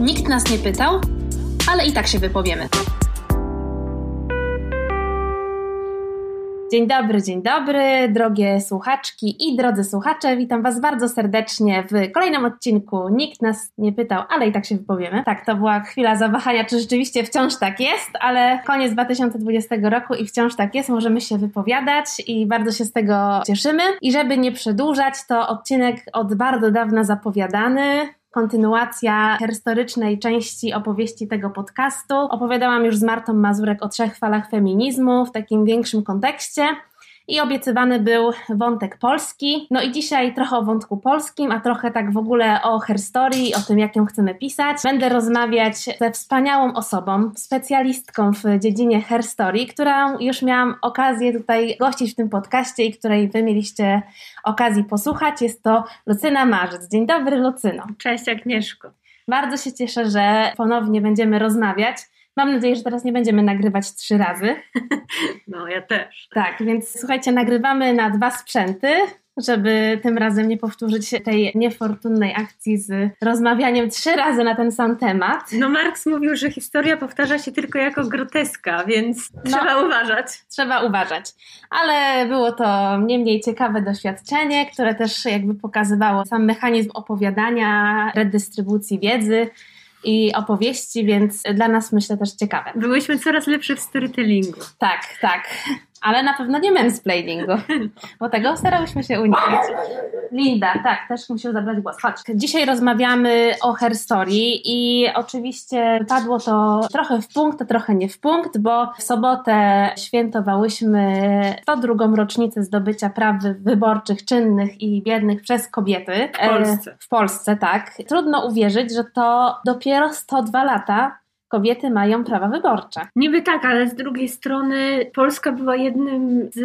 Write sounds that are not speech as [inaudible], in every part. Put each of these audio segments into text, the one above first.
Nikt nas nie pytał, ale i tak się wypowiemy. Dzień dobry, dzień dobry, drogie słuchaczki i drodzy słuchacze. Witam Was bardzo serdecznie w kolejnym odcinku. Nikt nas nie pytał, ale i tak się wypowiemy. Tak, to była chwila zawahania, czy rzeczywiście wciąż tak jest, ale koniec 2020 roku i wciąż tak jest. Możemy się wypowiadać i bardzo się z tego cieszymy. I żeby nie przedłużać, to odcinek od bardzo dawna zapowiadany kontynuacja historycznej części opowieści tego podcastu. Opowiadałam już z Martą Mazurek o trzech falach feminizmu w takim większym kontekście i obiecywany był wątek polski. No i dzisiaj trochę o wątku polskim, a trochę tak w ogóle o herstorii, o tym, jak ją chcemy pisać. Będę rozmawiać ze wspaniałą osobą, specjalistką w dziedzinie herstorii, którą już miałam okazję tutaj gościć w tym podcaście i której wy mieliście okazji posłuchać. Jest to Lucyna Marzec. Dzień dobry, Lucyno. Cześć Agnieszko. Bardzo się cieszę, że ponownie będziemy rozmawiać. Mam nadzieję, że teraz nie będziemy nagrywać trzy razy. No, ja też. Tak, więc słuchajcie, nagrywamy na dwa sprzęty, żeby tym razem nie powtórzyć tej niefortunnej akcji z rozmawianiem trzy razy na ten sam temat. No, Marx mówił, że historia powtarza się tylko jako groteska, więc no, trzeba uważać. Trzeba uważać. Ale było to nie mniej ciekawe doświadczenie, które też jakby pokazywało sam mechanizm opowiadania, redystrybucji wiedzy i opowieści, więc dla nas myślę też ciekawe. Byłyśmy coraz lepsze w storytellingu. Tak, tak ale na pewno nie mansplainingu, [laughs] bo tego starałyśmy się unikać. Linda, tak, też musiał zabrać głos. Chodź. Dzisiaj rozmawiamy o herstorii i oczywiście padło to trochę w punkt, a trochę nie w punkt, bo w sobotę świętowałyśmy 102. rocznicę zdobycia praw wyborczych czynnych i biednych przez kobiety. W Polsce. E, w Polsce, tak. Trudno uwierzyć, że to dopiero 102 lata kobiety mają prawa wyborcze. Niby tak, ale z drugiej strony Polska była jednym z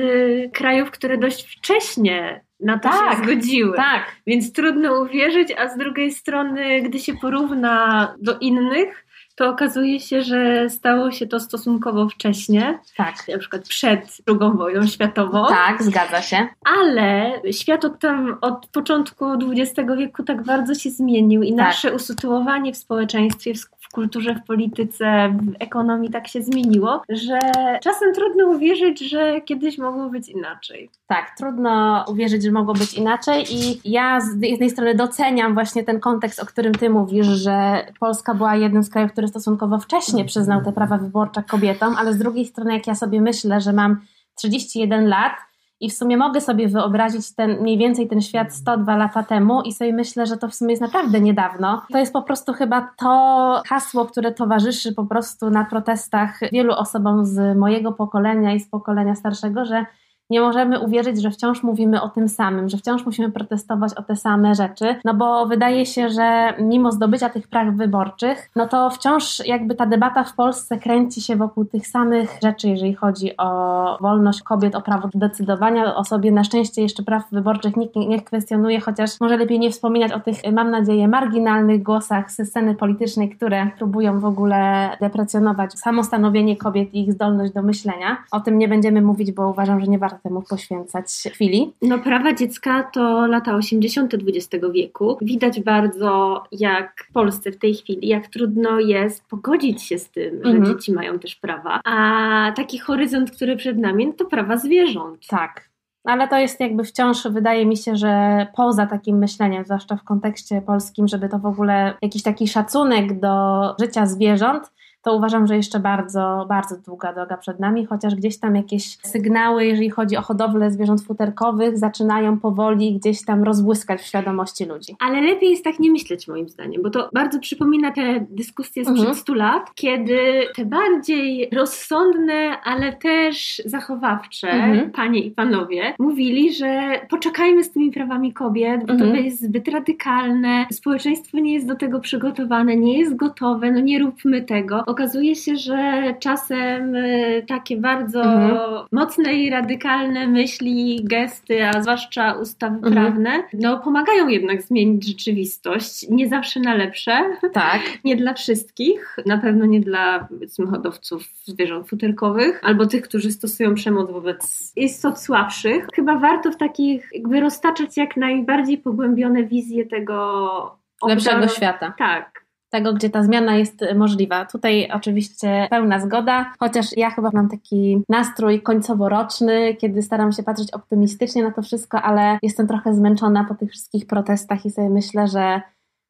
krajów, które dość wcześnie na to tak, się zgodziły. Tak. Więc trudno uwierzyć, a z drugiej strony, gdy się porówna do innych, to okazuje się, że stało się to stosunkowo wcześnie. Tak. Na przykład przed II wojną światową. Tak, zgadza się. Ale świat od, tam, od początku XX wieku tak bardzo się zmienił i tak. nasze usytuowanie w społeczeństwie, w kulturze, w polityce, w ekonomii tak się zmieniło, że czasem trudno uwierzyć, że kiedyś mogło być inaczej. Tak, trudno uwierzyć, że mogło być inaczej i ja z jednej strony doceniam właśnie ten kontekst, o którym ty mówisz, że Polska była jednym z krajów, który stosunkowo wcześnie przyznał te prawa wyborcze kobietom, ale z drugiej strony jak ja sobie myślę, że mam 31 lat, i w sumie mogę sobie wyobrazić ten, mniej więcej ten świat 102 lata temu i sobie myślę, że to w sumie jest naprawdę niedawno. To jest po prostu chyba to hasło, które towarzyszy po prostu na protestach wielu osobom z mojego pokolenia i z pokolenia starszego, że nie możemy uwierzyć, że wciąż mówimy o tym samym, że wciąż musimy protestować o te same rzeczy, no bo wydaje się, że mimo zdobycia tych praw wyborczych, no to wciąż jakby ta debata w Polsce kręci się wokół tych samych rzeczy, jeżeli chodzi o wolność kobiet, o prawo do decydowania o sobie. Na szczęście jeszcze praw wyborczych nikt nie kwestionuje, chociaż może lepiej nie wspominać o tych, mam nadzieję, marginalnych głosach ze sceny politycznej, które próbują w ogóle deprecjonować samo stanowienie kobiet i ich zdolność do myślenia. O tym nie będziemy mówić, bo uważam, że nie warto temu poświęcać chwili. No prawa dziecka to lata 80. XX wieku. Widać bardzo, jak w Polsce w tej chwili, jak trudno jest pogodzić się z tym, mhm. że dzieci mają też prawa. A taki horyzont, który przed nami, to prawa zwierząt. Tak. Ale to jest jakby wciąż, wydaje mi się, że poza takim myśleniem, zwłaszcza w kontekście polskim, żeby to w ogóle jakiś taki szacunek do życia zwierząt to uważam, że jeszcze bardzo, bardzo długa droga przed nami, chociaż gdzieś tam jakieś sygnały, jeżeli chodzi o hodowlę zwierząt futerkowych, zaczynają powoli gdzieś tam rozbłyskać w świadomości ludzi. Ale lepiej jest tak nie myśleć, moim zdaniem, bo to bardzo przypomina te dyskusje sprzed mhm. 100 lat, kiedy te bardziej rozsądne, ale też zachowawcze mhm. panie i panowie mówili, że poczekajmy z tymi prawami kobiet, bo mhm. to jest zbyt radykalne, społeczeństwo nie jest do tego przygotowane, nie jest gotowe, no nie róbmy tego okazuje się, że czasem y, takie bardzo mhm. mocne i radykalne myśli, gesty, a zwłaszcza ustawy mhm. prawne, no pomagają jednak zmienić rzeczywistość. Nie zawsze na lepsze. Tak. [laughs] nie dla wszystkich. Na pewno nie dla powiedzmy hodowców zwierząt futerkowych albo tych, którzy stosują przemoc wobec istot słabszych. Chyba warto w takich jakby roztaczać jak najbardziej pogłębione wizje tego lepszego świata. Tak tego, gdzie ta zmiana jest możliwa. Tutaj oczywiście pełna zgoda, chociaż ja chyba mam taki nastrój końcoworoczny, kiedy staram się patrzeć optymistycznie na to wszystko, ale jestem trochę zmęczona po tych wszystkich protestach i sobie myślę, że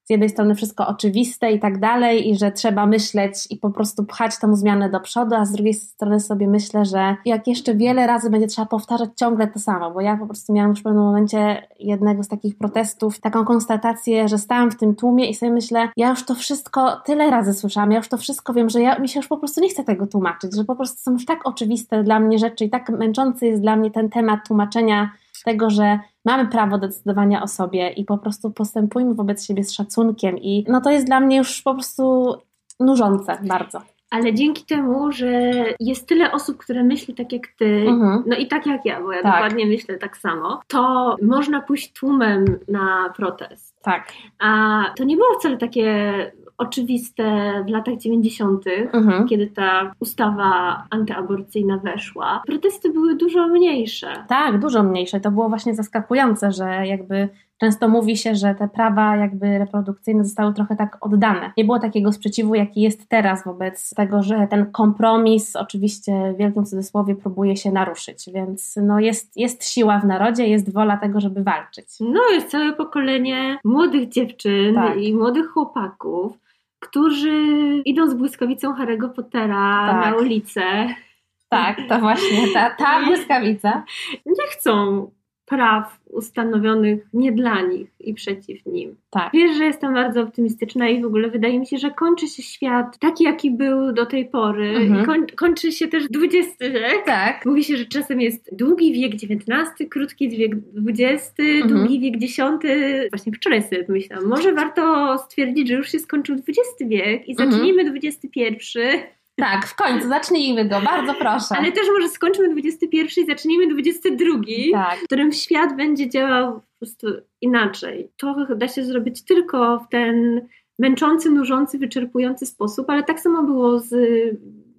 z jednej strony wszystko oczywiste i tak dalej, i że trzeba myśleć i po prostu pchać tą zmianę do przodu, a z drugiej strony sobie myślę, że jak jeszcze wiele razy będzie trzeba powtarzać ciągle to samo, bo ja po prostu miałam już w pewnym momencie jednego z takich protestów, taką konstatację, że stałam w tym tłumie i sobie myślę, ja już to wszystko tyle razy słyszałam, ja już to wszystko wiem, że ja mi się już po prostu nie chcę tego tłumaczyć, że po prostu są już tak oczywiste dla mnie rzeczy i tak męczący jest dla mnie ten temat tłumaczenia tego, że mamy prawo decydowania o sobie i po prostu postępujmy wobec siebie z szacunkiem i no to jest dla mnie już po prostu nużące bardzo. Ale dzięki temu, że jest tyle osób, które myśli tak jak ty, mhm. no i tak jak ja, bo ja tak. dokładnie myślę tak samo, to można pójść tłumem na protest. Tak. A to nie było wcale takie oczywiste w latach 90., mhm. kiedy ta ustawa antyaborcyjna weszła. Protesty były dużo mniejsze. Tak, dużo mniejsze. To było właśnie zaskakujące, że jakby często mówi się, że te prawa jakby reprodukcyjne zostały trochę tak oddane. Nie było takiego sprzeciwu, jaki jest teraz wobec tego, że ten kompromis oczywiście w wielkim cudzysłowie próbuje się naruszyć, więc no jest, jest siła w narodzie, jest wola tego, żeby walczyć. No jest całe pokolenie młodych dziewczyn tak. i młodych chłopaków, którzy idą z błyskawicą Harry'ego Pottera tak. na ulicę. Tak, to właśnie ta, ta [laughs] błyskawica. Nie chcą praw ustanowionych nie dla nich i przeciw nim. Tak. Wiesz, że jestem bardzo optymistyczna i w ogóle wydaje mi się, że kończy się świat taki, jaki był do tej pory mhm. koń, kończy się też XX wiek. Tak. Mówi się, że czasem jest długi wiek XIX, krótki wiek XX, mhm. długi wiek X. Właśnie wczoraj sobie myślałam, może warto stwierdzić, że już się skończył XX wiek i mhm. zacznijmy mhm. XXI. Tak, w końcu, zacznijmy go, bardzo proszę. Ale też może skończmy 21 i zacznijmy 22, tak. w którym świat będzie działał po prostu inaczej. To da się zrobić tylko w ten męczący, nużący, wyczerpujący sposób, ale tak samo było z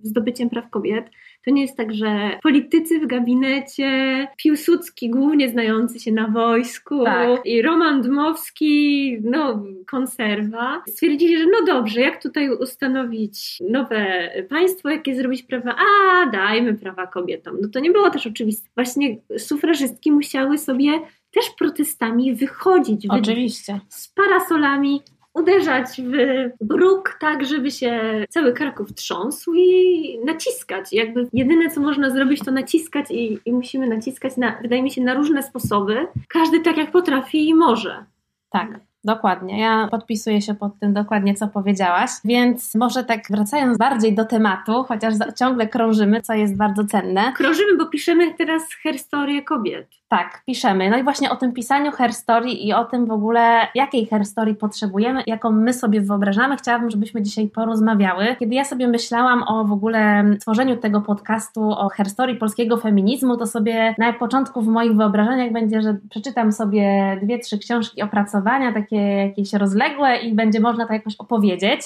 zdobyciem praw kobiet. To nie jest tak, że politycy w gabinecie, Piłsudski głównie znający się na wojsku tak. i Roman Dmowski, no konserwa, stwierdzili, że no dobrze, jak tutaj ustanowić nowe państwo, jakie zrobić prawa? A, dajmy prawa kobietom. No to nie było też oczywiste. Właśnie sufrażystki musiały sobie też protestami wychodzić. Oczywiście. Z parasolami, uderzać w bruk tak, żeby się cały Kraków trząsł i naciskać. Jakby jedyne, co można zrobić, to naciskać i, i musimy naciskać, na, wydaje mi się, na różne sposoby. Każdy tak, jak potrafi i może. Tak. Dokładnie, ja podpisuję się pod tym dokładnie, co powiedziałaś, więc może tak wracając bardziej do tematu, chociaż ciągle krążymy, co jest bardzo cenne. Krążymy, bo piszemy teraz herstorię kobiet. Tak, piszemy. No i właśnie o tym pisaniu herstorii i o tym w ogóle, jakiej herstorii potrzebujemy, jaką my sobie wyobrażamy, chciałabym, żebyśmy dzisiaj porozmawiały. Kiedy ja sobie myślałam o w ogóle tworzeniu tego podcastu o herstorii polskiego feminizmu, to sobie na początku w moich wyobrażeniach będzie, że przeczytam sobie dwie, trzy książki opracowania, takie jakieś rozległe i będzie można to jakoś opowiedzieć.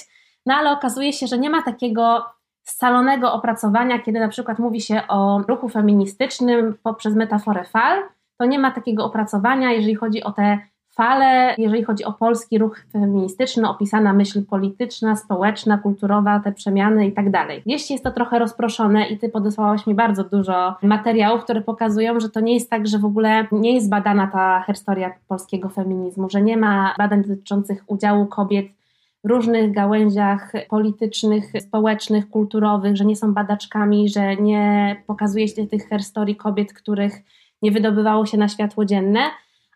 No ale okazuje się, że nie ma takiego scalonego opracowania, kiedy na przykład mówi się o ruchu feministycznym poprzez metaforę fal, to nie ma takiego opracowania, jeżeli chodzi o te fale, jeżeli chodzi o polski ruch feministyczny, opisana myśl polityczna, społeczna, kulturowa, te przemiany i tak dalej. Jeśli jest to trochę rozproszone i ty podesłałaś mi bardzo dużo materiałów, które pokazują, że to nie jest tak, że w ogóle nie jest badana ta historia polskiego feminizmu, że nie ma badań dotyczących udziału kobiet różnych gałęziach politycznych, społecznych, kulturowych, że nie są badaczkami, że nie pokazuje się tych historii kobiet, których nie wydobywało się na światło dzienne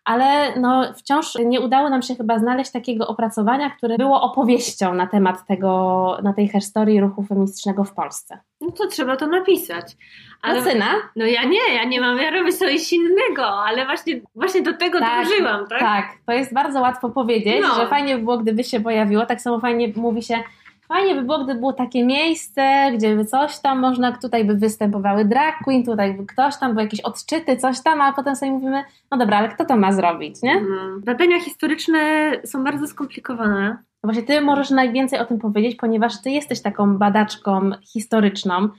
ale no, wciąż nie udało nam się chyba znaleźć takiego opracowania, które było opowieścią na temat tego, na tej historii ruchu feministycznego w Polsce. No to trzeba to napisać. Ale, syna? No ja nie, ja nie mam, ja robię coś innego, ale właśnie, właśnie do tego tak, dążyłam, tak? Tak, to jest bardzo łatwo powiedzieć, no. że fajnie by było, gdyby się pojawiło, tak samo fajnie mówi się, Fajnie by było, gdyby było takie miejsce, gdzie by coś tam można, tutaj by występowały drag queen, tutaj by ktoś tam, by jakieś odczyty, coś tam, a potem sobie mówimy, no dobra, ale kto to ma zrobić, nie? Mhm. Badania historyczne są bardzo skomplikowane. No właśnie ty możesz najwięcej o tym powiedzieć, ponieważ ty jesteś taką badaczką historyczną.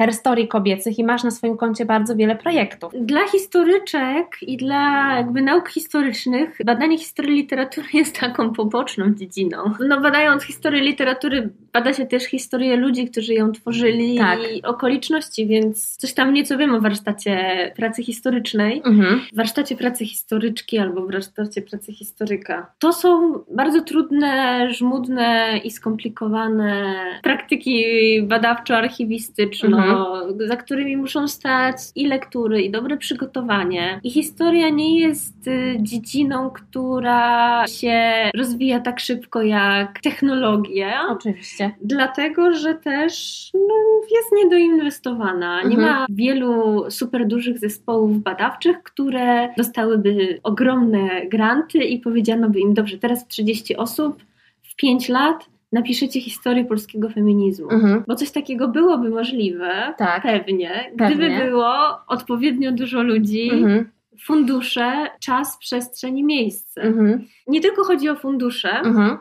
Herstorii kobiecych i masz na swoim koncie bardzo wiele projektów. Dla historyczek i dla jakby nauk historycznych badanie historii literatury [laughs] jest taką poboczną dziedziną. No badając historię literatury bada się też historię ludzi, którzy ją tworzyli tak. i okoliczności, więc coś tam nieco wiem o warsztacie pracy historycznej, mhm. warsztacie pracy historyczki albo warsztacie pracy historyka. To są bardzo trudne, żmudne i skomplikowane praktyki badawczo-archiwistyczne, mhm. za którymi muszą stać i lektury, i dobre przygotowanie. I historia nie jest y, dziedziną, która się rozwija tak szybko jak technologia. Oczywiście. Dlatego, że też no, jest niedoinwestowana. Nie mhm. ma wielu super dużych zespołów badawczych, które dostałyby ogromne granty i powiedziano by im, dobrze, teraz 30 osób w 5 lat napiszecie historię polskiego feminizmu. Mhm. Bo coś takiego byłoby możliwe, tak. pewnie, gdyby pewnie. było odpowiednio dużo ludzi, mhm. fundusze, czas, przestrzeń i miejsce. Mhm. Nie tylko chodzi o fundusze, mhm.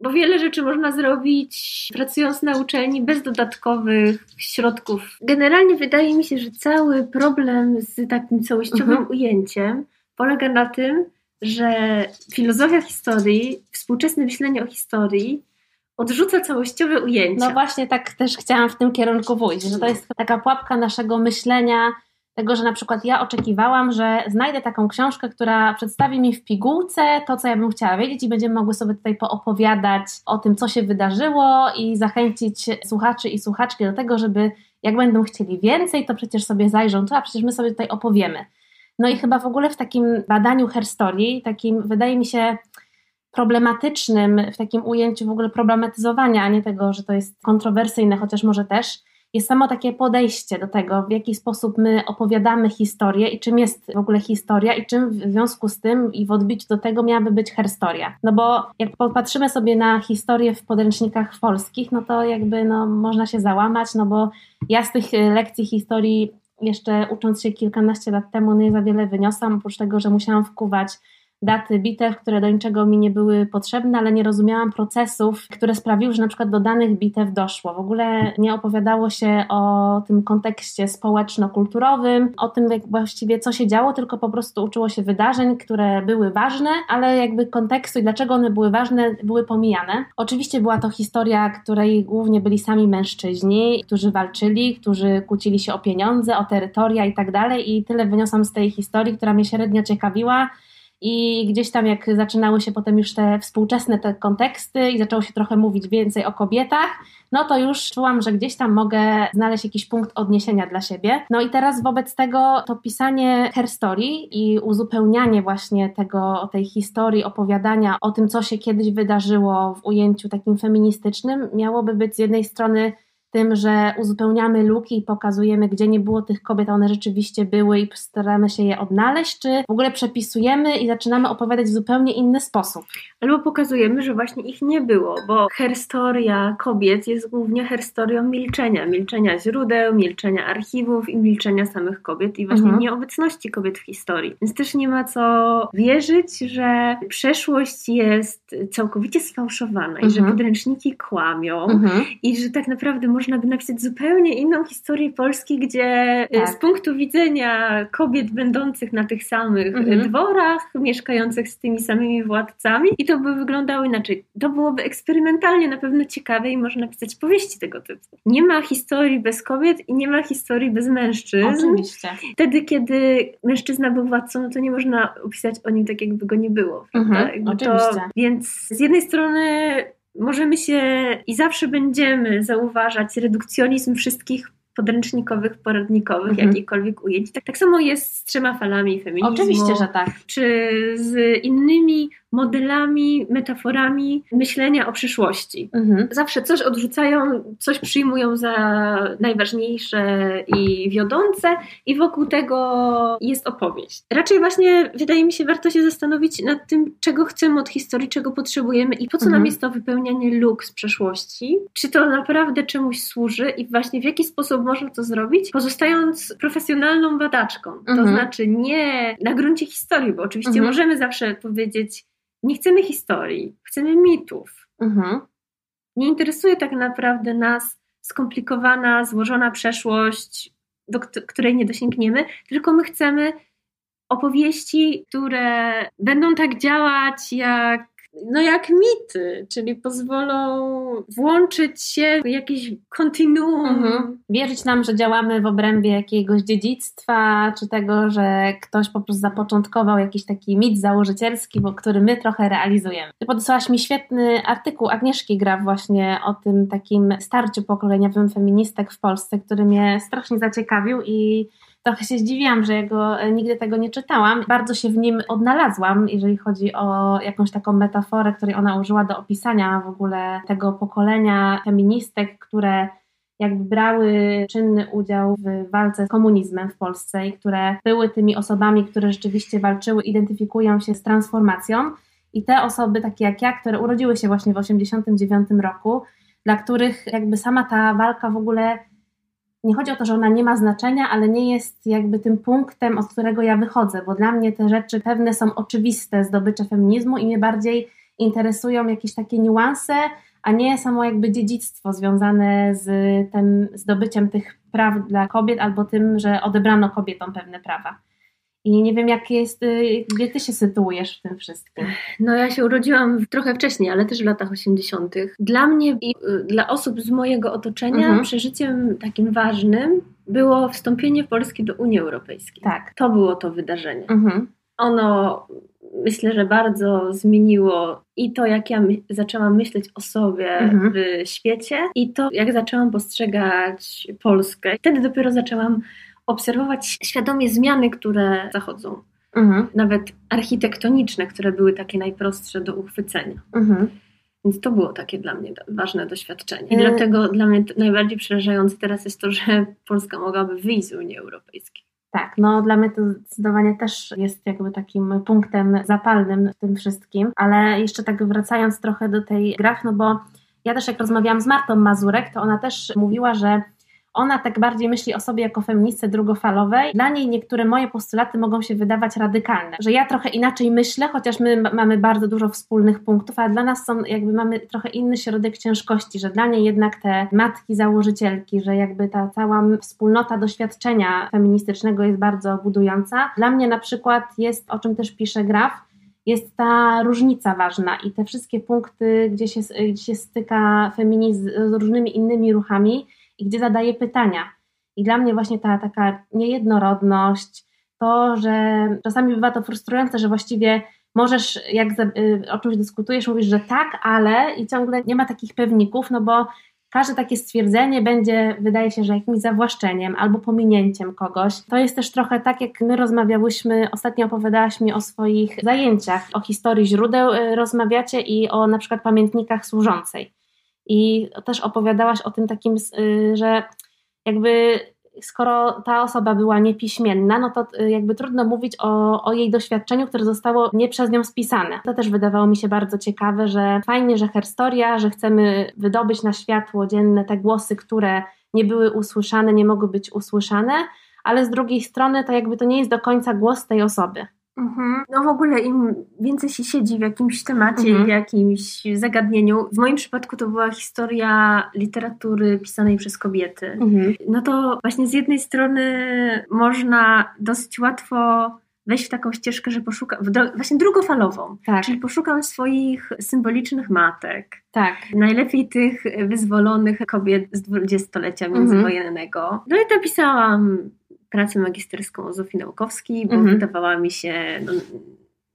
Bo wiele rzeczy można zrobić pracując na uczelni bez dodatkowych środków. Generalnie wydaje mi się, że cały problem z takim całościowym mhm. ujęciem polega na tym, że filozofia historii, współczesne myślenie o historii odrzuca całościowe ujęcie. No właśnie tak też chciałam w tym kierunku pójść, że to jest taka pułapka naszego myślenia, tego, że na przykład ja oczekiwałam, że znajdę taką książkę, która przedstawi mi w pigułce to, co ja bym chciała wiedzieć i będziemy mogły sobie tutaj poopowiadać o tym, co się wydarzyło i zachęcić słuchaczy i słuchaczki do tego, żeby jak będą chcieli więcej, to przecież sobie zajrzą tu, a przecież my sobie tutaj opowiemy. No i chyba w ogóle w takim badaniu herstorii, takim wydaje mi się problematycznym, w takim ujęciu w ogóle problematyzowania, a nie tego, że to jest kontrowersyjne, chociaż może też, jest samo takie podejście do tego, w jaki sposób my opowiadamy historię i czym jest w ogóle historia i czym w związku z tym i w odbiciu do tego miałaby być herstoria. No bo jak popatrzymy sobie na historię w podręcznikach polskich, no to jakby no, można się załamać, no bo ja z tych lekcji historii jeszcze ucząc się kilkanaście lat temu nie za wiele wyniosłam, oprócz tego, że musiałam wkuwać daty bitew, które do niczego mi nie były potrzebne, ale nie rozumiałam procesów, które sprawiły, że na przykład do danych bitew doszło. W ogóle nie opowiadało się o tym kontekście społeczno-kulturowym, o tym jak właściwie co się działo, tylko po prostu uczyło się wydarzeń, które były ważne, ale jakby kontekstu i dlaczego one były ważne, były pomijane. Oczywiście była to historia, której głównie byli sami mężczyźni, którzy walczyli, którzy kłócili się o pieniądze, o terytoria i tak dalej i tyle wyniosłam z tej historii, która mnie średnio ciekawiła, i gdzieś tam, jak zaczynały się potem już te współczesne te konteksty i zaczęło się trochę mówić więcej o kobietach, no to już czułam, że gdzieś tam mogę znaleźć jakiś punkt odniesienia dla siebie. No i teraz wobec tego to pisanie herstory i uzupełnianie właśnie tego, tej historii, opowiadania o tym, co się kiedyś wydarzyło w ujęciu takim feministycznym, miałoby być z jednej strony tym, że uzupełniamy luki i pokazujemy, gdzie nie było tych kobiet, a one rzeczywiście były i staramy się je odnaleźć, czy w ogóle przepisujemy i zaczynamy opowiadać w zupełnie inny sposób. Albo pokazujemy, że właśnie ich nie było, bo herstoria kobiet jest głównie herstorią milczenia, milczenia źródeł, milczenia archiwów i milczenia samych kobiet i właśnie mhm. nieobecności kobiet w historii. Więc też nie ma co wierzyć, że przeszłość jest całkowicie sfałszowana mhm. i że mhm. podręczniki kłamią mhm. i że tak naprawdę może można by napisać zupełnie inną historię Polski, gdzie e, tak. z punktu widzenia kobiet będących na tych samych mhm. dworach, mieszkających z tymi samymi władcami i to by wyglądało inaczej. To byłoby eksperymentalnie na pewno ciekawe i można napisać powieści tego typu. Nie ma historii bez kobiet i nie ma historii bez mężczyzn. Oczywiście. Wtedy, kiedy mężczyzna był władcą, no to nie można opisać o nim tak, jakby go nie było. Mhm, oczywiście. Więc z jednej strony możemy się i zawsze będziemy zauważać redukcjonizm wszystkich podręcznikowych, poradnikowych, mhm. jakichkolwiek ujęć. Tak, tak samo jest z trzema falami feminizmu. Oczywiście, że tak. Czy z innymi modelami, metaforami myślenia o przyszłości. Mhm. Zawsze coś odrzucają, coś przyjmują za najważniejsze i wiodące, i wokół tego jest opowieść. Raczej właśnie wydaje mi się, warto się zastanowić nad tym, czego chcemy od historii, czego potrzebujemy i po co mhm. nam jest to wypełnianie luk z przeszłości. Czy to naprawdę czemuś służy i właśnie w jaki sposób można to zrobić, pozostając profesjonalną badaczką. Mhm. To znaczy nie na gruncie historii, bo oczywiście mhm. możemy zawsze powiedzieć, nie chcemy historii, chcemy mitów. Mhm. Nie interesuje tak naprawdę nas, skomplikowana, złożona przeszłość, do której nie dosięgniemy, tylko my chcemy opowieści, które będą tak działać jak no jak mity, czyli pozwolą włączyć się w jakieś kontinuum. Mhm. Wierzyć nam, że działamy w obrębie jakiegoś dziedzictwa, czy tego, że ktoś po prostu zapoczątkował jakiś taki mit założycielski, bo, który my trochę realizujemy. Ty podesłałaś mi świetny artykuł Agnieszki Graf właśnie o tym takim starciu pokoleniowym feministek w Polsce, który mnie strasznie zaciekawił i trochę się zdziwiłam, że jego e, nigdy tego nie czytałam. Bardzo się w nim odnalazłam, jeżeli chodzi o jakąś taką metaforę, której ona użyła do opisania w ogóle tego pokolenia feministek, które jakby brały czynny udział w walce z komunizmem w Polsce i które były tymi osobami, które rzeczywiście walczyły, identyfikują się z transformacją. I te osoby, takie jak ja, które urodziły się właśnie w 1989 roku, dla których jakby sama ta walka w ogóle nie chodzi o to, że ona nie ma znaczenia, ale nie jest jakby tym punktem, od którego ja wychodzę, bo dla mnie te rzeczy pewne są oczywiste, zdobycze feminizmu i mnie bardziej interesują jakieś takie niuanse, a nie samo jakby dziedzictwo związane z tym zdobyciem tych praw dla kobiet albo tym, że odebrano kobietom pewne prawa. I nie wiem, jak jest, y, gdzie ty się sytuujesz w tym wszystkim. No ja się urodziłam trochę wcześniej, ale też w latach 80. Dla mnie i y, dla osób z mojego otoczenia mhm. przeżyciem takim ważnym było wstąpienie Polski do Unii Europejskiej. Tak. To było to wydarzenie. Mhm. Ono myślę, że bardzo zmieniło i to, jak ja my, zaczęłam myśleć o sobie mhm. w świecie, i to, jak zaczęłam postrzegać Polskę. Wtedy dopiero zaczęłam obserwować świadomie zmiany, które zachodzą. Mhm. Nawet architektoniczne, które były takie najprostsze do uchwycenia. Mhm. Więc to było takie dla mnie ważne doświadczenie. I y dlatego dla mnie najbardziej przerażające teraz jest to, że Polska mogłaby wyjść z Unii Europejskiej. Tak, no dla mnie to zdecydowanie też jest jakby takim punktem zapalnym w tym wszystkim, ale jeszcze tak wracając trochę do tej graf, no bo ja też jak rozmawiałam z Martą Mazurek, to ona też mówiła, że ona tak bardziej myśli o sobie jako feministce drugofalowej. Dla niej niektóre moje postulaty mogą się wydawać radykalne, że ja trochę inaczej myślę, chociaż my mamy bardzo dużo wspólnych punktów, ale dla nas są jakby mamy trochę inny środek ciężkości, że dla niej jednak te matki założycielki, że jakby ta cała wspólnota doświadczenia feministycznego jest bardzo budująca. Dla mnie na przykład jest, o czym też pisze Graf, jest ta różnica ważna i te wszystkie punkty, gdzie się, gdzie się styka feminizm z różnymi innymi ruchami, i gdzie zadaje pytania. I dla mnie właśnie ta taka niejednorodność, to, że czasami bywa to frustrujące, że właściwie możesz, jak y, o czymś dyskutujesz, mówisz, że tak, ale i ciągle nie ma takich pewników, no bo każde takie stwierdzenie będzie, wydaje się, że jakimś zawłaszczeniem albo pominięciem kogoś. To jest też trochę tak, jak my rozmawiałyśmy, ostatnio opowiadałaś mi o swoich zajęciach, o historii źródeł y, rozmawiacie i o na przykład pamiętnikach służącej. I też opowiadałaś o tym takim, y, że jakby skoro ta osoba była niepiśmienna, no to y, jakby trudno mówić o, o jej doświadczeniu, które zostało nie przez nią spisane. To też wydawało mi się bardzo ciekawe, że fajnie, że herstoria, że chcemy wydobyć na światło dzienne te głosy, które nie były usłyszane, nie mogły być usłyszane, ale z drugiej strony to jakby to nie jest do końca głos tej osoby. Mhm. No w ogóle im więcej się siedzi w jakimś temacie, mhm. w jakimś zagadnieniu, w moim przypadku to była historia literatury pisanej przez kobiety, mhm. no to właśnie z jednej strony można dosyć łatwo wejść w taką ścieżkę, że poszukam, właśnie drugofalową, tak. czyli poszukam swoich symbolicznych matek. Tak. Najlepiej tych wyzwolonych kobiet z dwudziestolecia mhm. międzywojennego. No i napisałam pracę magisterską o Zofii Naukowskiej, bo mhm. wydawała mi się no,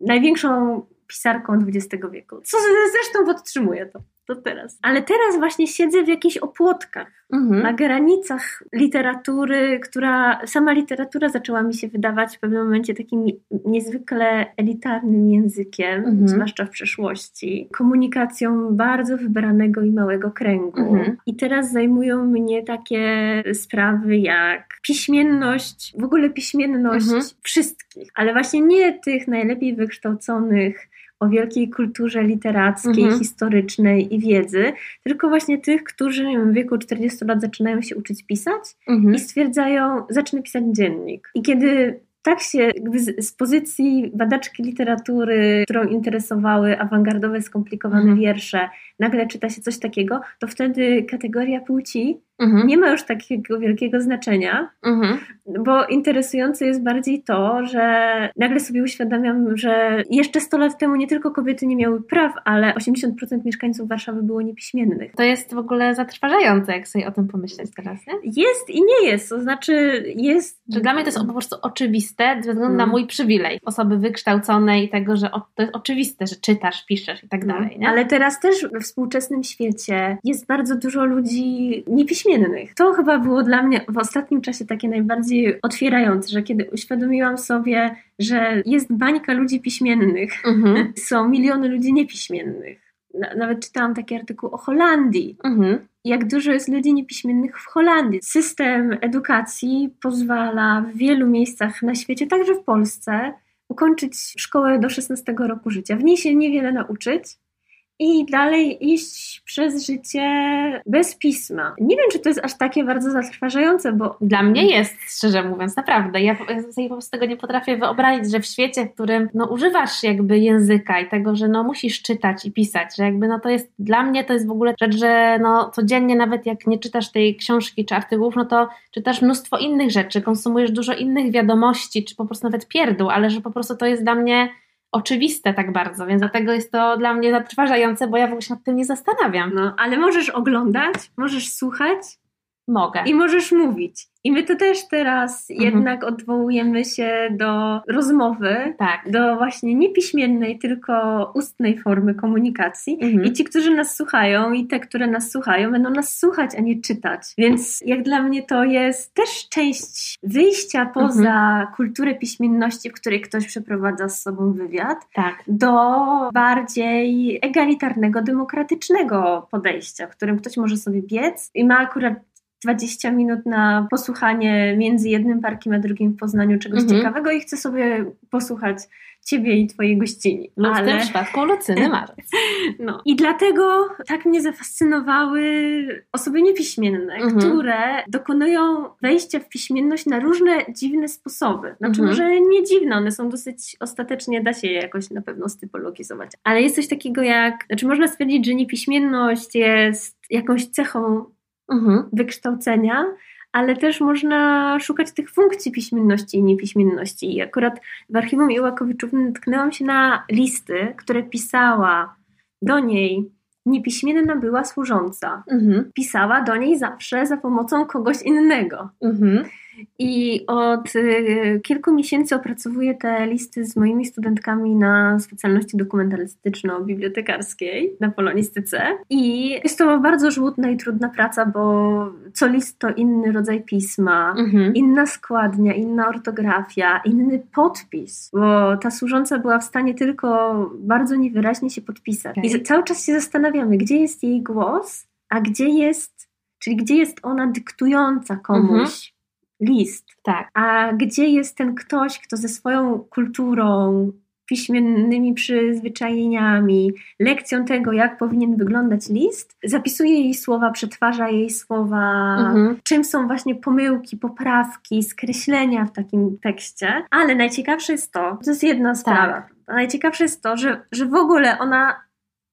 największą pisarką XX wieku. Co zresztą podtrzymuje to do teraz. Ale teraz właśnie siedzę w jakichś opłotkach, mhm. na granicach literatury, która, sama literatura zaczęła mi się wydawać w pewnym momencie takim niezwykle elitarnym językiem, mhm. zwłaszcza w przeszłości, komunikacją bardzo wybranego i małego kręgu. Mhm. I teraz zajmują mnie takie sprawy jak piśmienność, w ogóle piśmienność mhm. wszystkich, ale właśnie nie tych najlepiej wykształconych o wielkiej kulturze literackiej, mhm. historycznej i wiedzy, tylko właśnie tych, którzy w wieku 40 lat zaczynają się uczyć pisać mhm. i stwierdzają, zacznę pisać dziennik. I kiedy tak się z, z, pozycji badaczki literatury, którą interesowały awangardowe, skomplikowane mhm. wiersze, nagle czyta się coś takiego, to wtedy kategoria płci mhm. nie ma już takiego wielkiego znaczenia, mhm. bo interesujące jest bardziej to, że nagle sobie uświadamiam, że jeszcze 100 lat temu nie tylko kobiety nie miały praw, ale 80% mieszkańców Warszawy było niepiśmiennych. To jest w ogóle zatrważające, jak sobie o tym pomyśleć teraz, nie? Jest i nie jest, to znaczy jest... Że dla mnie to jest po prostu oczywiste, ze względu na mm. mój przywilej osoby wykształconej i tego, że to jest oczywiste, że czytasz, piszesz i tak no. dalej, nie? Ale teraz też we współczesnym świecie jest bardzo dużo ludzi niepiśmiennych. To chyba było dla mnie w ostatnim czasie takie najbardziej otwierające, że kiedy uświadomiłam sobie, że jest bańka ludzi piśmiennych, mhm. [laughs] są miliony ludzi niepiśmiennych. Nawet czytałam taki artykuł o Holandii. Mhm. Jak dużo jest ludzi niepiśmiennych w Holandii. System edukacji pozwala w wielu miejscach na świecie, także w Polsce, ukończyć szkołę do 16 roku życia. W niej się niewiele nauczyć, i dalej iść przez życie bez pisma. Nie wiem, czy to jest aż takie bardzo zatrważające, bo. Dla mnie jest, szczerze mówiąc, naprawdę. Ja sobie po prostu tego nie potrafię wyobrazić, że w świecie, w którym no, używasz jakby języka i tego, że no, musisz czytać i pisać, że jakby no, to jest dla mnie to jest w ogóle rzecz, że no, codziennie, nawet jak nie czytasz tej książki czy artykułów, no to czytasz mnóstwo innych rzeczy, konsumujesz dużo innych wiadomości, czy po prostu nawet pierdół, ale że po prostu to jest dla mnie oczywiste tak bardzo, więc dlatego jest to dla mnie zatrważające, bo ja w ogóle się nad tym nie zastanawiam. No, ale możesz oglądać, możesz słuchać. Mogę. I możesz mówić. I my to też teraz mhm. jednak odwołujemy się do rozmowy, tak. do właśnie niepiśmiennej, tylko ustnej formy komunikacji. Mhm. I ci, którzy nas słuchają i te, które nas słuchają, będą nas słuchać, a nie czytać. Więc jak dla mnie to jest też część wyjścia poza mhm. kulturę piśmienności, w której ktoś przeprowadza z sobą wywiad, tak. do bardziej egalitarnego, demokratycznego podejścia, w którym ktoś może sobie biec i ma akurat 20 minut na posłuchanie między jednym parkiem a drugim w Poznaniu czegoś mhm. ciekawego i chcę sobie posłuchać Ciebie i Twojej gościni. No Ale... w tym przypadku Lucyny [laughs] Marzec. No. I dlatego tak mnie zafascynowały osoby niepiśmienne, mhm. które dokonują wejścia w piśmienność na różne dziwne sposoby. Znaczy mhm. może nie dziwne, one są dosyć, ostatecznie da się je jakoś na pewno stypologizować. Ale jest coś takiego jak, znaczy można stwierdzić, że niepiśmienność jest jakąś cechą mhm. wykształcenia, ale też można szukać tych funkcji piśmienności i niepiśmienności. I akurat w archiwum Iłakowiczów natknęłam się na listy, które pisała do niej niepiśmienna była służąca. Mhm. Pisała do niej zawsze za pomocą kogoś innego. Mhm. I od y, kilku miesięcy opracowuję te listy z moimi studentkami na specjalności dokumentalistyczno-bibliotekarskiej na polonistyce. I jest to bardzo żmudna i trudna praca, bo co list to inny rodzaj pisma, mhm. inna składnia, inna ortografia, inny podpis, bo ta służąca była w stanie tylko bardzo niewyraźnie się podpisać. Okay. I cały czas się zastanawiamy, gdzie jest jej głos, a gdzie jest, czyli gdzie jest ona dyktująca komuś. Mhm list. Tak. A gdzie jest ten ktoś, kto ze swoją kulturą, piśmiennymi przyzwyczajeniami, lekcją tego, jak powinien wyglądać list, zapisuje jej słowa, przetwarza jej słowa, mhm. czym są właśnie pomyłki, poprawki, skreślenia w takim tekście. Ale najciekawsze jest to, to jest jedna tak. sprawa. Najciekawsze jest to, że, że w ogóle ona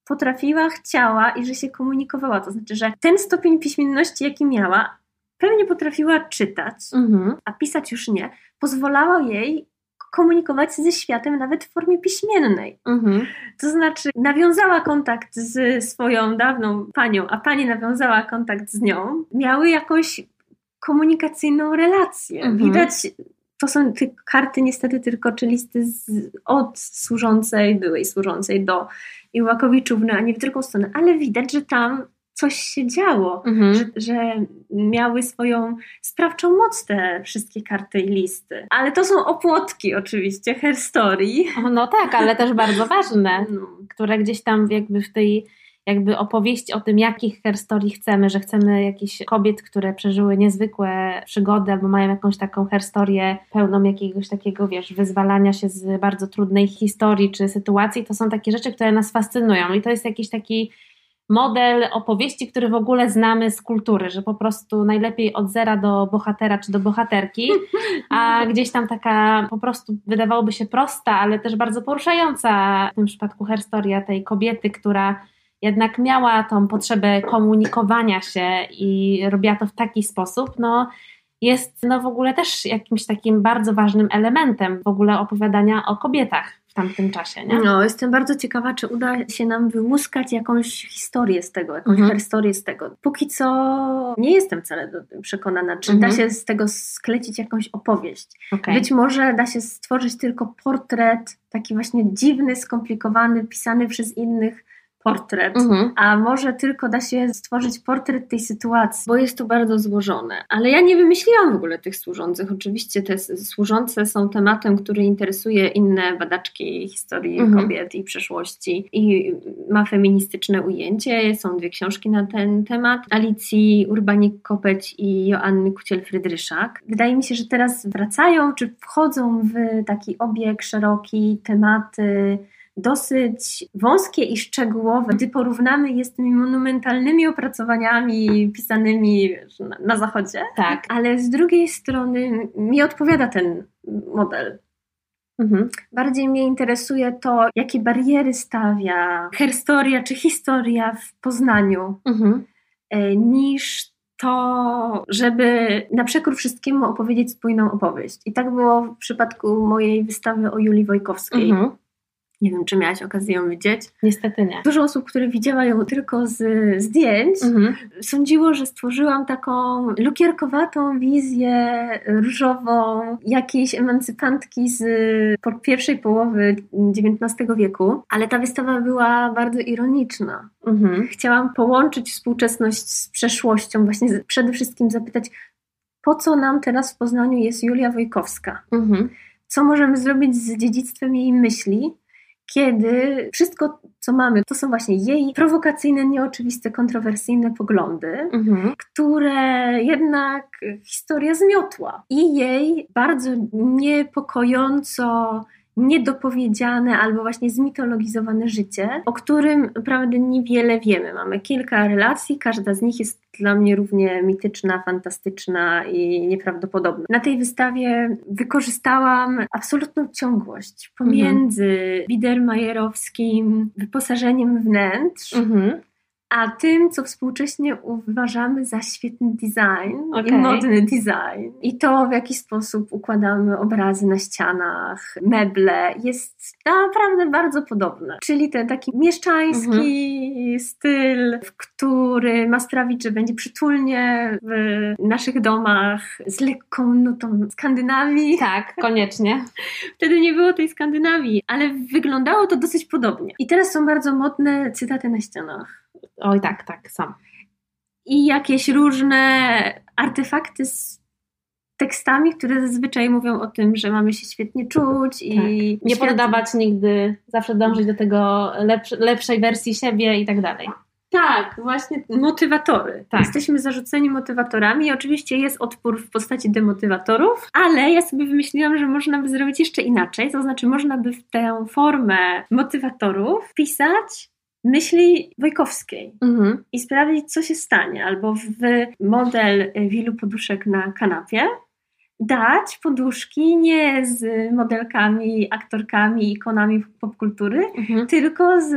potrafiła, chciała i że się komunikowała. To znaczy, że ten stopień piśmienności, jaki miała, pewnie potrafiła czytać, mhm. a pisać już nie, pozwalała jej komunikować ze światem nawet w formie piśmiennej. Mhm. To znaczy, nawiązała kontakt z swoją dawną panią, a pani nawiązała kontakt z nią, miały jakąś komunikacyjną relację. Mhm. Widać, to są te karty niestety tylko, czy listy z, od służącej, byłej służącej do Iłakowiczów, no, a nie w drugą stronę, ale widać, że tam coś się działo, mhm. że, że, miały swoją sprawczą moc te wszystkie karty i listy. Ale to są opłotki oczywiście, herstory. No tak, ale też bardzo [laughs] ważne, no. które gdzieś tam jakby w tej jakby opowieści o tym, jakich herstorii chcemy, że chcemy jakichś kobiet, które przeżyły niezwykłe przygody albo mają jakąś taką herstorię pełną jakiegoś takiego, wiesz, wyzwalania się z bardzo trudnej historii czy sytuacji, to są takie rzeczy, które nas fascynują i to jest jakiś taki model opowieści, który w ogóle znamy z kultury, że po prostu najlepiej od zera do bohatera czy do bohaterki, [laughs] a gdzieś tam taka po prostu wydawałoby się prosta, ale też bardzo poruszająca w tym przypadku historia tej kobiety, która jednak miała tą potrzebę komunikowania się i robiła to w taki sposób, no jest no w ogóle też jakimś takim bardzo ważnym elementem w ogóle opowiadania o kobietach tamtym czasie. Nie? No, jestem bardzo ciekawa, czy uda się nam wyłuskać jakąś historię z tego, jakąś mhm. historię z tego. Póki co nie jestem wcale przekonana, czy mhm. da się z tego sklecić jakąś opowieść. Okay. Być może da się stworzyć tylko portret, taki właśnie dziwny, skomplikowany, pisany przez innych portret, mhm. a może tylko da się stworzyć portret tej sytuacji, bo jest to bardzo złożone. Ale ja nie wymyśliłam w ogóle tych służących. Oczywiście te służące są tematem, który interesuje inne badaczki historii mhm. kobiet i przeszłości i ma feministyczne ujęcie. Są dwie książki na ten temat. Alicji Urbanik-Kopeć i Joanny Kuciel-Frydryszak. Wydaje mi się, że teraz wracają, czy wchodzą w taki obieg szeroki, tematy dosyć wąskie i szczegółowe, gdy porównamy je z tymi monumentalnymi opracowaniami pisanymi na, na zachodzie. Tak. Ale z drugiej strony mi odpowiada ten model. Mhm. Bardziej mnie interesuje to, jakie bariery stawia herstoria czy historia w Poznaniu, mhm. E, niż to, żeby na przekór wszystkiemu opowiedzieć spójną opowieść. I tak było w przypadku mojej wystawy o Julii Wojkowskiej. Mhm nie wiem, czy miałaś okazję ją widzieć. Niestety nie. Dużo osób, które widziała ją tylko z zdjęć, mhm. sądziło, że stworzyłam taką lukierkowatą wizję różową jakiejś emancypantki z pierwszej połowy XIX wieku, ale ta wystawa była bardzo ironiczna. Mhm. Chciałam połączyć współczesność z przeszłością, właśnie przede wszystkim zapytać, po co nam teraz w Poznaniu jest Julia Wojkowska? Mhm. Co możemy zrobić z dziedzictwem jej myśli? Kiedy wszystko, co mamy, to są właśnie jej prowokacyjne, nieoczywiste, kontrowersyjne poglądy, mhm. które jednak historia zmiotła i jej bardzo niepokojąco niedopowiedziane albo właśnie zmitologizowane życie, o którym naprawdę niewiele wiemy. Mamy kilka relacji, każda z nich jest dla mnie równie mityczna, fantastyczna i nieprawdopodobna. Na tej wystawie wykorzystałam absolutną ciągłość pomiędzy mhm. Biedermajerowskim wyposażeniem wnętrz, mhm a tym, co współcześnie uważamy za świetny design okay. i modny design. I to, w jaki sposób układamy obrazy na ścianach, meble, jest naprawdę bardzo podobne. Czyli ten taki mieszczański mhm. styl, który ma sprawić, że będzie przytulnie w naszych domach z lekką nutą Skandynawii. Tak, koniecznie. [laughs] Wtedy nie było tej Skandynawii, ale wyglądało to dosyć podobnie. I teraz są bardzo modne cytaty na ścianach. Oj, tak, tak, sam. I jakieś różne artefakty z tekstami, które zazwyczaj mówią o tym, że mamy się świetnie czuć i tak. nie świat... poddawać nigdy, zawsze dążyć do tego lepsz lepszej wersji siebie i tak dalej. Tak, właśnie motywatory. Tak. Jesteśmy zarzuceni motywatorami oczywiście jest odpór w postaci demotywatorów, ale ja sobie wymyśliłam, że można by zrobić jeszcze inaczej, to znaczy można by w tę formę motywatorów wpisać myśli Wojkowskiej mhm. i sprawdzić, co się stanie, albo w model wielu poduszek na kanapie, dać poduszki nie z modelkami, aktorkami, ikonami popkultury, mhm. tylko z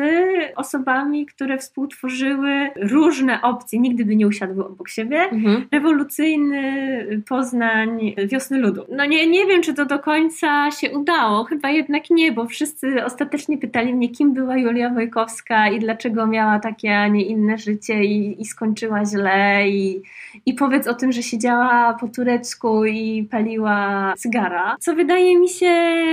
osobami, które współtworzyły różne opcje, nigdy by nie usiadły obok siebie. Mhm. Rewolucyjny Poznań Wiosny Ludu. No nie, nie wiem, czy to do końca się udało, chyba jednak nie, bo wszyscy ostatecznie pytali mnie, kim była Julia Wojkowska i dlaczego miała takie, a nie inne życie i, i skończyła źle i, i powiedz o tym, że siedziała po turecku i paliła cygara, co wydaje mi się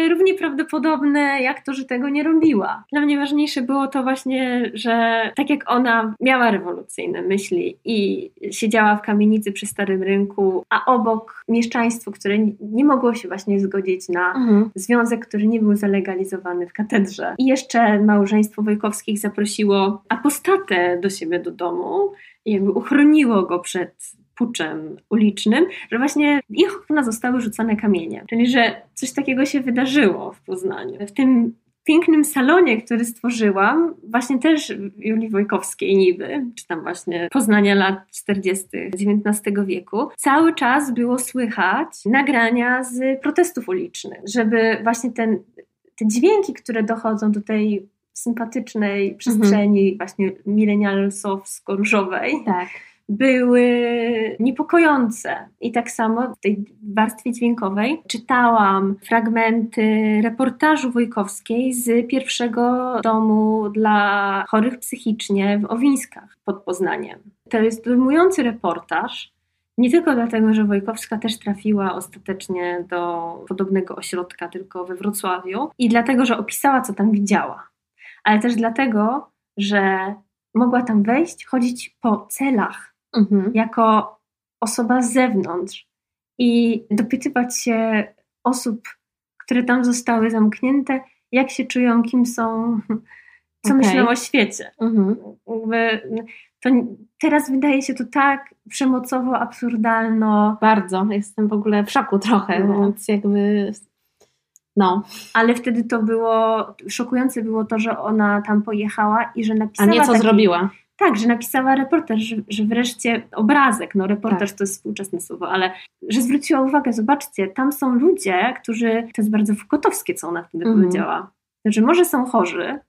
równie prawdopodobne, jak to, że tego nie robiła. Dla mnie ważniejsze było to właśnie, że tak jak ona miała rewolucyjne myśli i siedziała w kamienicy przy Starym Rynku, a obok mieszczaństwo, które nie mogło się właśnie zgodzić na mhm. związek, który nie był zalegalizowany w katedrze. I jeszcze małżeństwo Wojkowskich zaprosiło apostatę do siebie do domu i jakby uchroniło go przed puczem ulicznym, że właśnie ich okna zostały rzucone kamienie. Czyli, że coś takiego się wydarzyło w Poznaniu. W tym pięknym salonie, który stworzyłam, właśnie też Julii Wojkowskiej niby, czy tam właśnie Poznania lat 40. XIX wieku, cały czas było słychać nagrania z protestów ulicznych, żeby właśnie ten, te dźwięki, które dochodzą do tej sympatycznej przestrzeni mhm. właśnie milenialsowsko-różowej. Tak były niepokojące. I tak samo w tej warstwie dźwiękowej czytałam fragmenty reportażu Wojkowskiej z pierwszego domu dla chorych psychicznie w Owińskach pod Poznaniem. To jest dojmujący reportaż. Nie tylko dlatego, że Wojkowska też trafiła ostatecznie do podobnego ośrodka, tylko we Wrocławiu, i dlatego, że opisała, co tam widziała, ale też dlatego, że mogła tam wejść, chodzić po celach, mhm. jako osoba z zewnątrz i dopytywać się osób, które tam zostały zamknięte, jak się czują, kim są, [laughs] co okay. myślą o świecie. Mhm. To teraz wydaje się to tak przemocowo, absurdalno. Bardzo. Jestem w ogóle w szoku trochę, no. więc jakby no. Ale wtedy to było, szokujące było to, że ona tam pojechała i że napisała. A nie co taki, zrobiła. Tak, że napisała reportaż, że, że wreszcie obrazek, no reportaż tak. to jest współczesne słowo, ale że zwróciła uwagę, zobaczcie, tam są ludzie, którzy, to jest bardzo Fukotowskie, co ona wtedy mhm. powiedziała, że może są chorzy,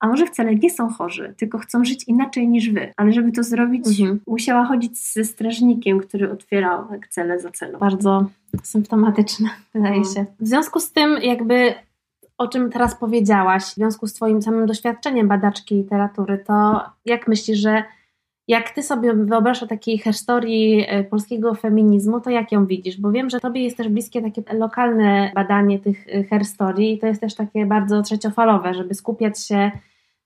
a może wcale nie są chorzy, tylko chcą żyć inaczej niż wy. Ale żeby to zrobić, mhm. musiała chodzić ze strażnikiem, który otwierał cele za celą. Bardzo symptomatyczne, wydaje no. się. W związku z tym, jakby o czym teraz powiedziałaś, w związku z Twoim samym doświadczeniem badaczki literatury, to jak myślisz, że jak Ty sobie wyobrażasz o takiej historii e, polskiego feminizmu, to jak ją widzisz? Bo wiem, że Tobie jest też bliskie takie lokalne badanie tych e, herstorii i to jest też takie bardzo trzeciofalowe, żeby skupiać się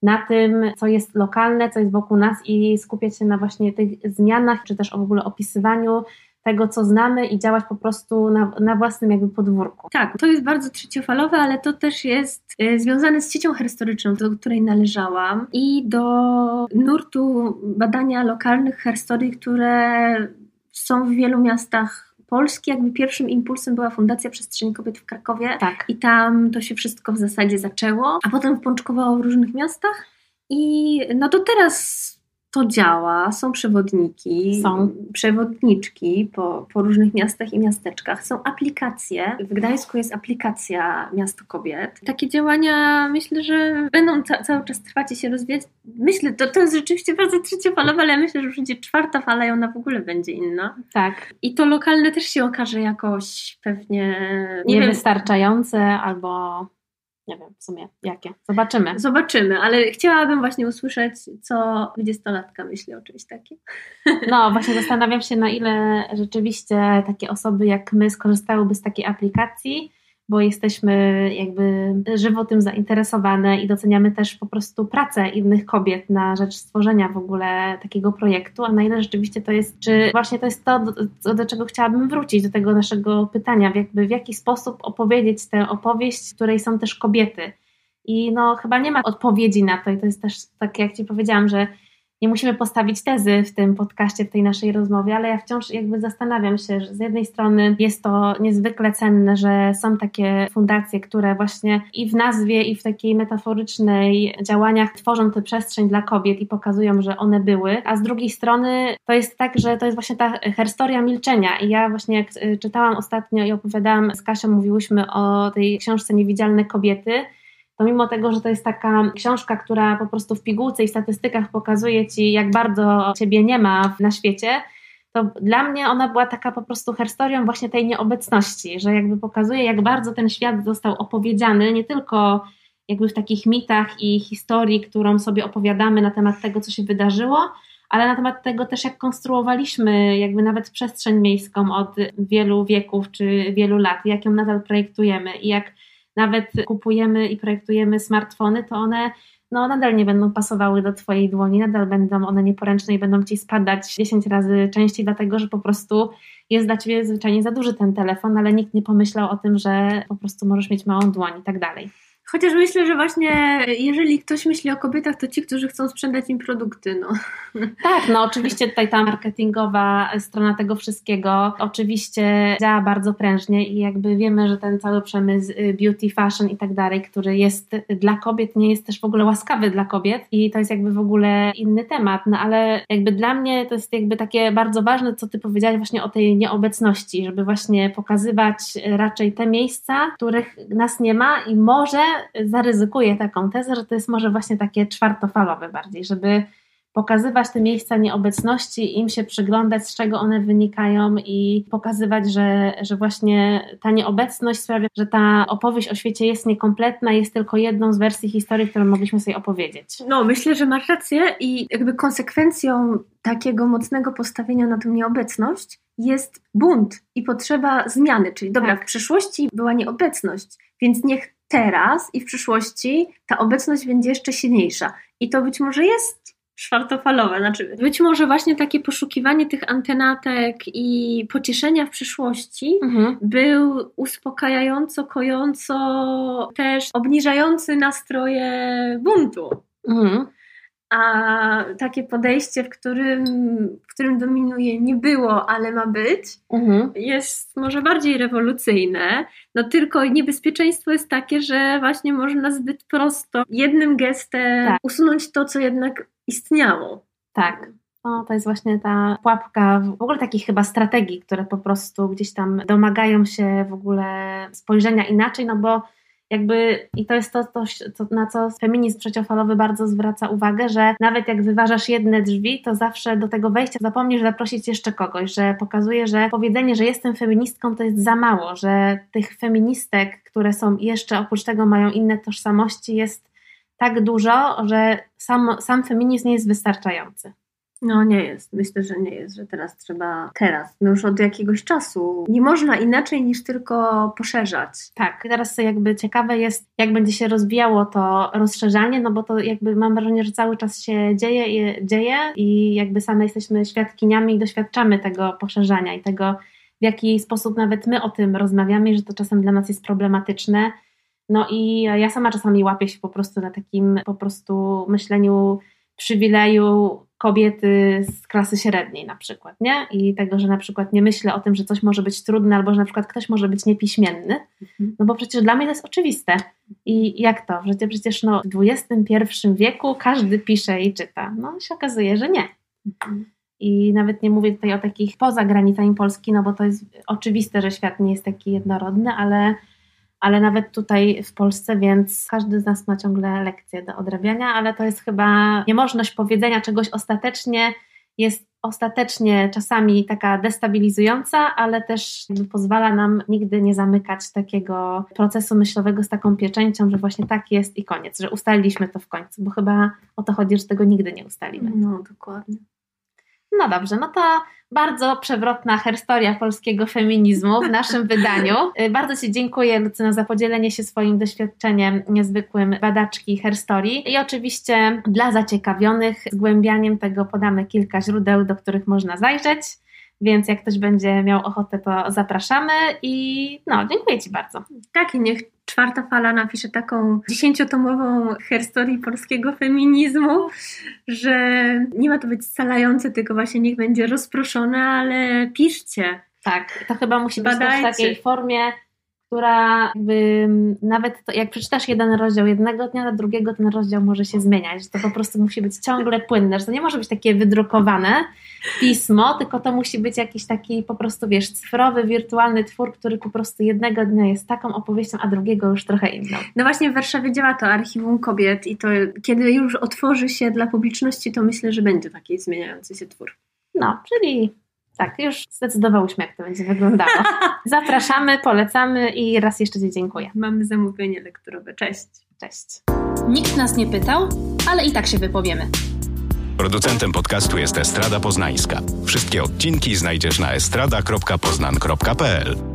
na tym, co jest lokalne, co jest wokół nas i skupiać się na właśnie tych zmianach, czy też w ogóle opisywaniu tego, co znamy i działać po prostu na, na własnym jakby podwórku. Tak, to jest bardzo trzeciofalowe, ale to też jest y, związane z siecią historyczną, do której należałam i do nurtu badania lokalnych herstorii, które są w wielu miastach Polski. Jakby pierwszym impulsem była Fundacja Przestrzeni Kobiet w Krakowie tak. i tam to się wszystko w zasadzie zaczęło, a potem pączkowało w różnych miastach i no to teraz to działa, są przewodniki, są przewodniczki po, po różnych miastach i miasteczkach, są aplikacje. W Gdańsku jest aplikacja Miasto Kobiet. Takie działania myślę, że będą ca cały czas trwać i się rozwijać. Myślę, to, to jest rzeczywiście bardzo trzeciofalowe, ale myślę, że już będzie czwarta fala i ona w ogóle będzie inna. Tak. I to lokalne też się okaże jakoś pewnie niewystarczające albo nie wiem w sumie jakie. Zobaczymy. Zobaczymy, ale chciałabym właśnie usłyszeć, co dwudziestolatka myśli o czymś takim. No, właśnie zastanawiam się, na ile rzeczywiście takie osoby jak my skorzystałyby z takiej aplikacji bo jesteśmy jakby żywo tym zainteresowane i doceniamy też po prostu pracę innych kobiet na rzecz stworzenia w ogóle takiego projektu, a na ile rzeczywiście to jest, czy właśnie to jest to, do, do czego chciałabym wrócić, do tego naszego pytania, jakby w jaki sposób opowiedzieć tę opowieść, w której są też kobiety. I no chyba nie ma odpowiedzi na to i to jest też tak jak Ci powiedziałam, że nie musimy postawić tezy w tym podcaście, w tej naszej rozmowie, ale ja wciąż jakby zastanawiam się, że z jednej strony jest to niezwykle cenne, że są takie fundacje, które właśnie i w nazwie, i w takiej metaforycznej działaniach tworzą tę przestrzeń dla kobiet i pokazują, że one były, a z drugiej strony to jest tak, że to jest właśnie ta historia milczenia. I ja właśnie jak y, czytałam ostatnio i opowiadałam z Kasią, mówiłyśmy o tej książce Niewidzialne kobiety, to mimo tego, że to jest taka książka, która po prostu w pigułce i statystykach pokazuje ci, jak bardzo ciebie nie ma na świecie, to dla mnie ona była taka po prostu historią właśnie tej nieobecności, że jakby pokazuje, jak bardzo ten świat został opowiedziany, nie tylko jakby w takich mitach i historii, którą sobie opowiadamy na temat tego, co się wydarzyło, ale na temat tego też, jak konstruowaliśmy jakby nawet przestrzeń miejską od wielu wieków czy wielu lat, jak ją nadal projektujemy i jak nawet kupujemy i projektujemy smartfony, to one no, nadal nie będą pasowały do Twojej dłoni, nadal będą one nieporęczne i będą Ci spadać 10 razy częściej, dlatego że po prostu jest dla Ciebie zwyczajnie za duży ten telefon, ale nikt nie pomyślał o tym, że po prostu możesz mieć małą dłoń i tak dalej. Chociaż myślę, że właśnie jeżeli ktoś myśli o kobietach, to ci, którzy chcą sprzedać im produkty. No. Tak, no oczywiście tutaj ta marketingowa strona tego wszystkiego oczywiście działa bardzo prężnie i jakby wiemy, że ten cały przemysł y, beauty, fashion i tak dalej, który jest dla kobiet, nie jest też w ogóle łaskawy dla kobiet i to jest jakby w ogóle inny temat, no ale jakby dla mnie to jest jakby takie bardzo ważne, co ty powiedziałaś właśnie o tej nieobecności, żeby właśnie pokazywać raczej te miejsca, których nas nie ma i może zaryzykuję taką tezę, że to jest może właśnie takie czwartofalowe bardziej, żeby pokazywać te miejsca nieobecności, im się przyglądać, z czego one wynikają i pokazywać, że, że właśnie ta nieobecność sprawia, że ta opowieść o świecie jest niekompletna, jest tylko jedną z wersji historii, którą mogliśmy sobie opowiedzieć. No, myślę, że masz rację i jakby konsekwencją takiego mocnego postawienia na tę nieobecność jest bunt i potrzeba zmiany. Czyli dobra, tak. w przeszłości była nieobecność, więc niech teraz i w przyszłości ta obecność będzie jeszcze silniejsza. I to być może jest czwartofalowe. Znaczy, być może właśnie takie poszukiwanie tych antenatek i pocieszenia w przyszłości mhm. był uspokajająco, kojąco, też obniżający nastroje buntu. Mhm. A takie podejście, w którym, w którym dominuje nie było, ale ma być, mhm. jest może bardziej rewolucyjne. No tylko niebezpieczeństwo jest takie, że właśnie można zbyt prosto jednym gestem tak. usunąć to, co jednak istniało. Tak. No, to jest właśnie ta pułapka w ogóle takich chyba strategii, które po prostu gdzieś tam domagają się w ogóle spojrzenia inaczej, no bo jakby i to jest to, to, na co feminizm trzeciofalowy bardzo zwraca uwagę, że nawet jak wyważasz jedne drzwi, to zawsze do tego wejścia zapomnisz zaprosić jeszcze kogoś, że pokazuje, że powiedzenie, że jestem feministką to jest za mało, że tych feministek, które są jeszcze oprócz tego mają inne tożsamości jest tak dużo, że sam, sam feminizm nie jest wystarczający. No nie jest. Myślę, że nie jest, że teraz trzeba teraz, no już od jakiegoś czasu. Nie można inaczej niż tylko poszerzać. Tak, teraz jakby ciekawe jest, jak będzie się rozwijało to rozszerzanie, no bo to jakby mam wrażenie, że cały czas się dzieje, dzieje i jakby same jesteśmy świadkiniami i doświadczamy tego poszerzania i tego, w jaki sposób nawet my o tym rozmawiamy i że to czasem dla nas jest problematyczne no i ja sama czasami łapię się po prostu na takim po prostu myśleniu przywileju kobiety z klasy średniej na przykład, nie? I tego, że na przykład nie myślę o tym, że coś może być trudne, albo że na przykład ktoś może być niepiśmienny, mhm. no bo przecież dla mnie to jest oczywiste. I jak to? Że przecież no, w XXI wieku każdy pisze i czyta. No się okazuje, że nie. Mhm. I nawet nie mówię tutaj o takich poza granicami Polski, no bo to jest oczywiste, że świat nie jest taki jednorodny, ale ale nawet tutaj w Polsce, więc każdy z nas ma ciągle lekcje do odrabiania, ale to jest chyba niemożność powiedzenia czegoś ostatecznie, jest ostatecznie czasami taka destabilizująca, ale też pozwala nam nigdy nie zamykać takiego procesu myślowego z taką pieczęcią, że właśnie tak jest i koniec, że ustaliliśmy to w końcu, bo chyba o to chodzi, że tego nigdy nie ustalimy. No, dokładnie. No dobrze, no to bardzo przewrotna historia polskiego feminizmu w naszym wydaniu. Y, bardzo Ci dziękuję, Lucyna, za podzielenie się swoim doświadczeniem niezwykłym badaczki herstorii. I oczywiście dla zaciekawionych zgłębianiem tego podamy kilka źródeł, do których można zajrzeć. Więc jak ktoś będzie miał ochotę, to zapraszamy i no, dziękuję Ci bardzo. Tak, i niech czwarta fala napisze taką dziesięciotomową historię polskiego feminizmu, że nie ma to być scalające, tylko właśnie niech będzie rozproszone, ale piszcie. Tak, to chyba musi być też w takiej formie która jakby nawet to, jak przeczytasz jeden rozdział jednego dnia, na drugiego ten rozdział może się zmieniać, to po prostu musi być ciągle płynne, że to nie może być takie wydrukowane pismo, tylko to musi być jakiś taki po prostu, wiesz, cyfrowy, wirtualny twór, który po prostu jednego dnia jest taką opowieścią, a drugiego już trochę inną. No właśnie w Warszawie działa to Archiwum Kobiet i to kiedy już otworzy się dla publiczności, to myślę, że będzie taki zmieniający się twór. No, czyli tak, już zdecydowałyśmy, jak to będzie wyglądało. [laughs] Zapraszamy, polecamy i raz jeszcze Ci dziękuję. Mamy zamówienie lekturowe. Cześć. Cześć. Nikt nas nie pytał, ale i tak się wypowiemy. Producentem podcastu jest Estrada Poznańska. Wszystkie odcinki znajdziesz na estrada.poznan.pl.